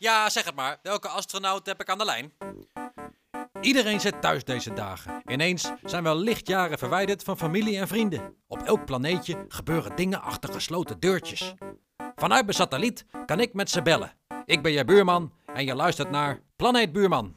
Ja, zeg het maar. Welke astronaut heb ik aan de lijn? Iedereen zit thuis deze dagen. Ineens zijn we al lichtjaren verwijderd van familie en vrienden. Op elk planeetje gebeuren dingen achter gesloten deurtjes. Vanuit mijn satelliet kan ik met ze bellen. Ik ben je buurman en je luistert naar Planeet Buurman.